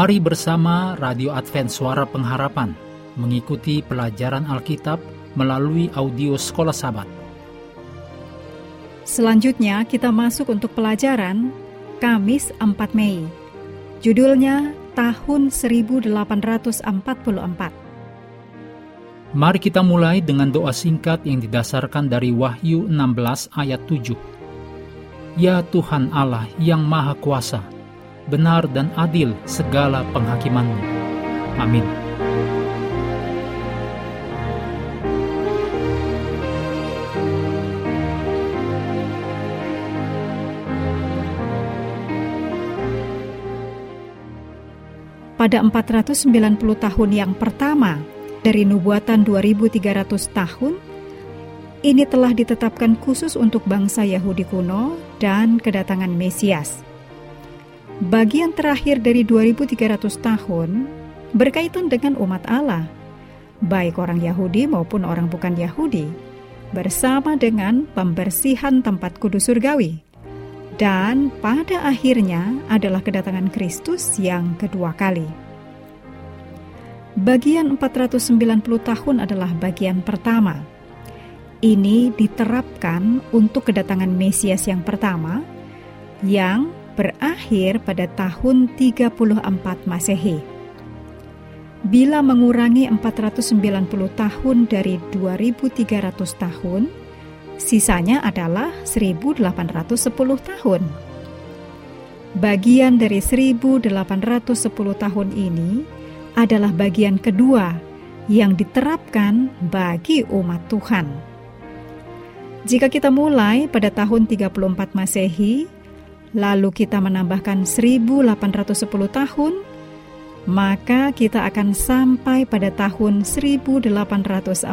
Mari bersama Radio Advent Suara Pengharapan mengikuti pelajaran Alkitab melalui audio Sekolah Sabat. Selanjutnya kita masuk untuk pelajaran Kamis 4 Mei. Judulnya Tahun 1844. Mari kita mulai dengan doa singkat yang didasarkan dari Wahyu 16 ayat 7. Ya Tuhan Allah yang Maha Kuasa, benar dan adil segala penghakimanmu. Amin. Pada 490 tahun yang pertama dari nubuatan 2300 tahun, ini telah ditetapkan khusus untuk bangsa Yahudi kuno dan kedatangan Mesias bagian terakhir dari 2300 tahun berkaitan dengan umat Allah, baik orang Yahudi maupun orang bukan Yahudi, bersama dengan pembersihan tempat kudus surgawi. Dan pada akhirnya adalah kedatangan Kristus yang kedua kali. Bagian 490 tahun adalah bagian pertama. Ini diterapkan untuk kedatangan Mesias yang pertama, yang berakhir pada tahun 34 Masehi. Bila mengurangi 490 tahun dari 2300 tahun, sisanya adalah 1810 tahun. Bagian dari 1810 tahun ini adalah bagian kedua yang diterapkan bagi umat Tuhan. Jika kita mulai pada tahun 34 Masehi, lalu kita menambahkan 1810 tahun, maka kita akan sampai pada tahun 1844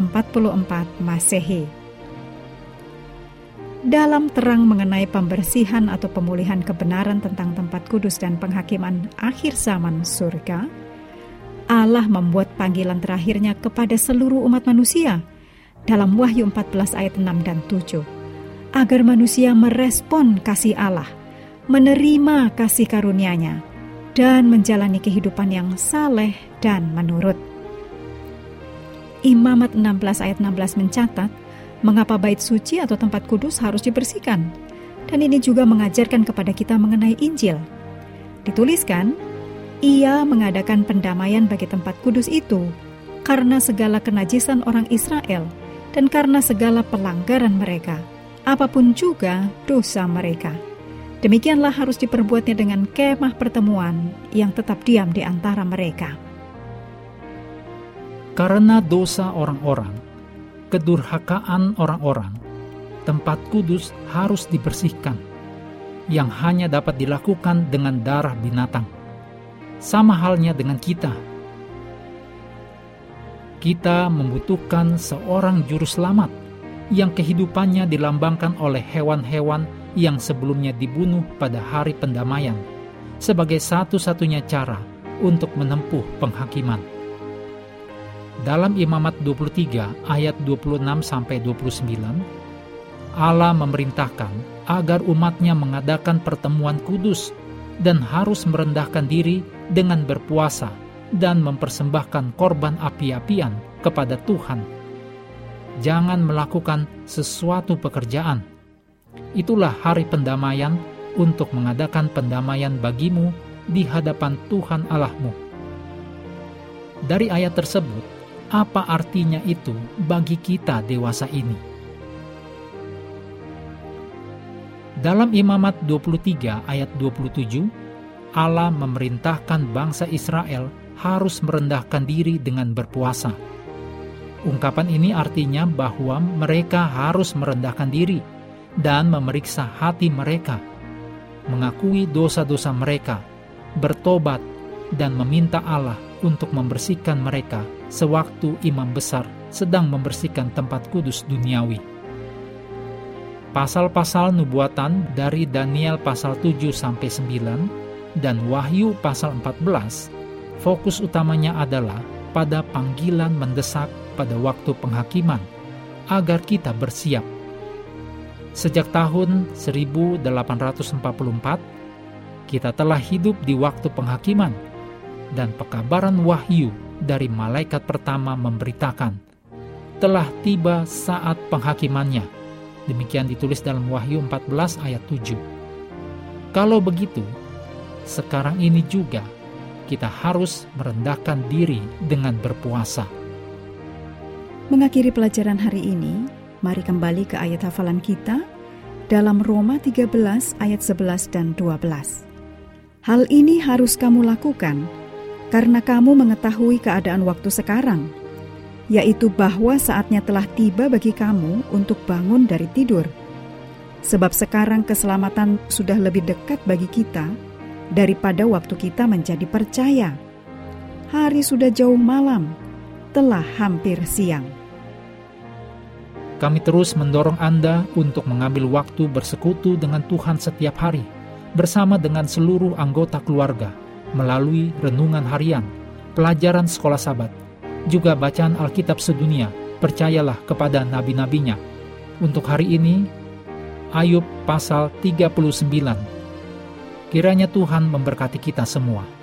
Masehi. Dalam terang mengenai pembersihan atau pemulihan kebenaran tentang tempat kudus dan penghakiman akhir zaman surga, Allah membuat panggilan terakhirnya kepada seluruh umat manusia dalam Wahyu 14 ayat 6 dan 7, agar manusia merespon kasih Allah menerima kasih karunia-Nya, dan menjalani kehidupan yang saleh dan menurut. Imamat 16 ayat 16 mencatat mengapa bait suci atau tempat kudus harus dibersihkan. Dan ini juga mengajarkan kepada kita mengenai Injil. Dituliskan, ia mengadakan pendamaian bagi tempat kudus itu karena segala kenajisan orang Israel dan karena segala pelanggaran mereka, apa pun juga dosa mereka. Demikianlah harus diperbuatnya dengan kemah pertemuan yang tetap diam di antara mereka. Karena dosa orang-orang, kedurhakaan orang-orang, tempat kudus harus dibersihkan, yang hanya dapat dilakukan dengan darah binatang. Sama halnya dengan kita. Kita membutuhkan seorang juru selamat yang kehidupannya dilambangkan oleh hewan-hewan yang sebelumnya dibunuh pada hari pendamaian sebagai satu-satunya cara untuk menempuh penghakiman. Dalam Imamat 23 ayat 26 sampai 29, Allah memerintahkan agar umatnya mengadakan pertemuan kudus dan harus merendahkan diri dengan berpuasa dan mempersembahkan korban api-apian kepada Tuhan. Jangan melakukan sesuatu pekerjaan itulah hari pendamaian untuk mengadakan pendamaian bagimu di hadapan Tuhan Allahmu. Dari ayat tersebut, apa artinya itu bagi kita dewasa ini? Dalam Imamat 23 ayat 27, Allah memerintahkan bangsa Israel harus merendahkan diri dengan berpuasa. Ungkapan ini artinya bahwa mereka harus merendahkan diri dan memeriksa hati mereka, mengakui dosa-dosa mereka, bertobat, dan meminta Allah untuk membersihkan mereka sewaktu imam besar sedang membersihkan tempat kudus duniawi. Pasal-pasal nubuatan dari Daniel pasal 7 sampai 9 dan Wahyu pasal 14 fokus utamanya adalah pada panggilan mendesak pada waktu penghakiman agar kita bersiap Sejak tahun 1844, kita telah hidup di waktu penghakiman, dan pekabaran wahyu dari malaikat pertama memberitakan, telah tiba saat penghakimannya. Demikian ditulis dalam Wahyu 14 ayat 7. Kalau begitu, sekarang ini juga kita harus merendahkan diri dengan berpuasa. Mengakhiri pelajaran hari ini, mari kembali ke ayat hafalan kita dalam Roma 13 ayat 11 dan 12. Hal ini harus kamu lakukan karena kamu mengetahui keadaan waktu sekarang, yaitu bahwa saatnya telah tiba bagi kamu untuk bangun dari tidur. Sebab sekarang keselamatan sudah lebih dekat bagi kita daripada waktu kita menjadi percaya. Hari sudah jauh malam, telah hampir siang. Kami terus mendorong Anda untuk mengambil waktu bersekutu dengan Tuhan setiap hari, bersama dengan seluruh anggota keluarga melalui renungan harian, pelajaran sekolah sabat, juga bacaan Alkitab sedunia, percayalah kepada nabi-nabinya. Untuk hari ini, Ayub pasal 39. Kiranya Tuhan memberkati kita semua.